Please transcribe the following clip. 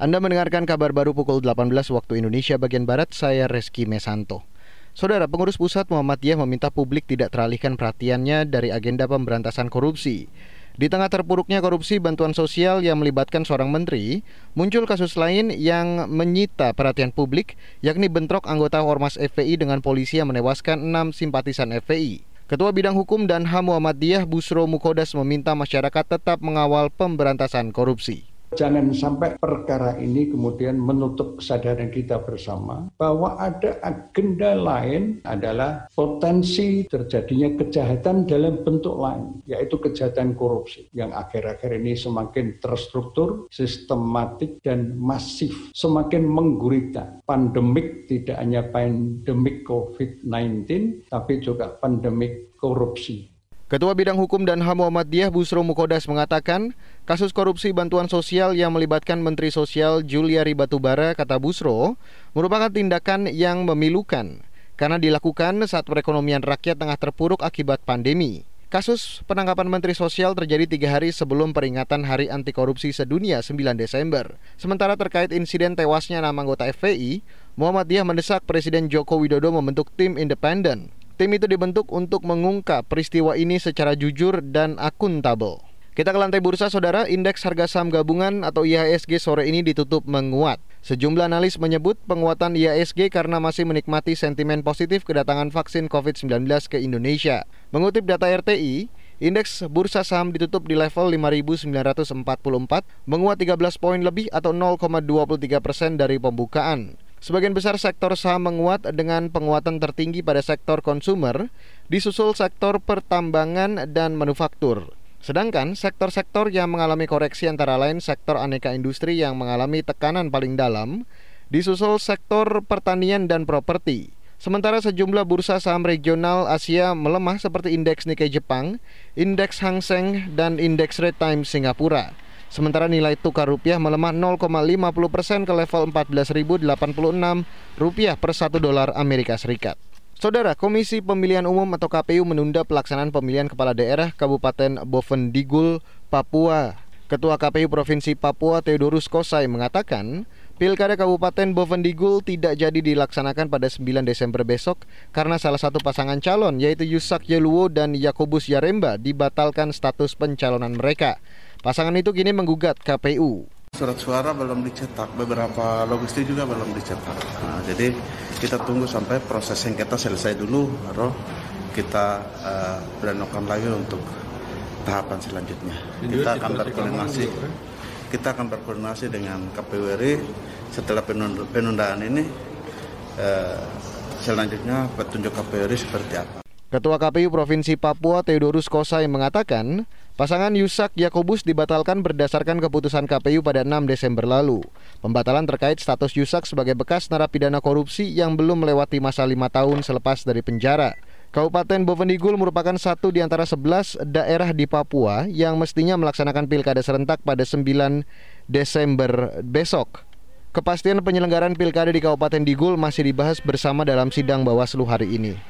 Anda mendengarkan kabar baru pukul 18 waktu Indonesia bagian Barat, saya Reski Mesanto. Saudara pengurus pusat Muhammadiyah meminta publik tidak teralihkan perhatiannya dari agenda pemberantasan korupsi. Di tengah terpuruknya korupsi bantuan sosial yang melibatkan seorang menteri, muncul kasus lain yang menyita perhatian publik, yakni bentrok anggota Ormas FPI dengan polisi yang menewaskan enam simpatisan FPI. Ketua Bidang Hukum dan HAM Muhammadiyah Busro Mukodas meminta masyarakat tetap mengawal pemberantasan korupsi. Jangan sampai perkara ini kemudian menutup kesadaran kita bersama bahwa ada agenda lain adalah potensi terjadinya kejahatan dalam bentuk lain, yaitu kejahatan korupsi yang akhir-akhir ini semakin terstruktur, sistematik, dan masif, semakin menggurita. Pandemik tidak hanya pandemik COVID-19, tapi juga pandemik korupsi Ketua Bidang Hukum dan HAM Muhammadiyah Busro Mukodas mengatakan, kasus korupsi bantuan sosial yang melibatkan Menteri Sosial Juliari Batubara, kata Busro, merupakan tindakan yang memilukan karena dilakukan saat perekonomian rakyat tengah terpuruk akibat pandemi. Kasus penangkapan Menteri Sosial terjadi tiga hari sebelum peringatan Hari Anti Korupsi Sedunia 9 Desember. Sementara terkait insiden tewasnya enam anggota FPI, Muhammadiyah mendesak Presiden Joko Widodo membentuk tim independen Tim itu dibentuk untuk mengungkap peristiwa ini secara jujur dan akuntabel. Kita ke lantai bursa, saudara. Indeks harga saham gabungan atau IHSG sore ini ditutup menguat. Sejumlah analis menyebut penguatan IHSG karena masih menikmati sentimen positif kedatangan vaksin COVID-19 ke Indonesia. Mengutip data RTI, Indeks bursa saham ditutup di level 5.944, menguat 13 poin lebih atau 0,23 persen dari pembukaan. Sebagian besar sektor saham menguat dengan penguatan tertinggi pada sektor konsumer, disusul sektor pertambangan dan manufaktur. Sedangkan sektor-sektor yang mengalami koreksi antara lain sektor aneka industri yang mengalami tekanan paling dalam, disusul sektor pertanian dan properti. Sementara sejumlah bursa saham regional Asia melemah seperti indeks Nikkei Jepang, indeks Hang Seng, dan indeks Red Times Singapura. Sementara nilai tukar rupiah melemah 0,50 persen ke level 14.086 rupiah per 1 dolar Amerika Serikat. Saudara, Komisi Pemilihan Umum atau KPU menunda pelaksanaan pemilihan kepala daerah Kabupaten Bovendigul, Papua. Ketua KPU Provinsi Papua Theodorus Kosai mengatakan, Pilkada Kabupaten Bovendigul tidak jadi dilaksanakan pada 9 Desember besok karena salah satu pasangan calon yaitu Yusak Yeluwo dan Yakobus Yaremba dibatalkan status pencalonan mereka. Pasangan itu kini menggugat KPU. Surat suara belum dicetak, beberapa logistik juga belum dicetak. Nah, jadi kita tunggu sampai proses sengketa selesai dulu, baru kita uh, beranokan lagi untuk tahapan selanjutnya. Kita akan berkoordinasi. Kita akan berkoordinasi dengan KPU RI setelah penundaan ini. Uh, selanjutnya petunjuk KPU RI seperti apa. Ketua KPU Provinsi Papua Theodorus Kosai mengatakan, pasangan Yusak Yakobus dibatalkan berdasarkan keputusan KPU pada 6 Desember lalu. Pembatalan terkait status Yusak sebagai bekas narapidana korupsi yang belum melewati masa lima tahun selepas dari penjara. Kabupaten Bovendigul merupakan satu di antara 11 daerah di Papua yang mestinya melaksanakan pilkada serentak pada 9 Desember besok. Kepastian penyelenggaraan pilkada di Kabupaten Digul masih dibahas bersama dalam sidang Bawaslu hari ini.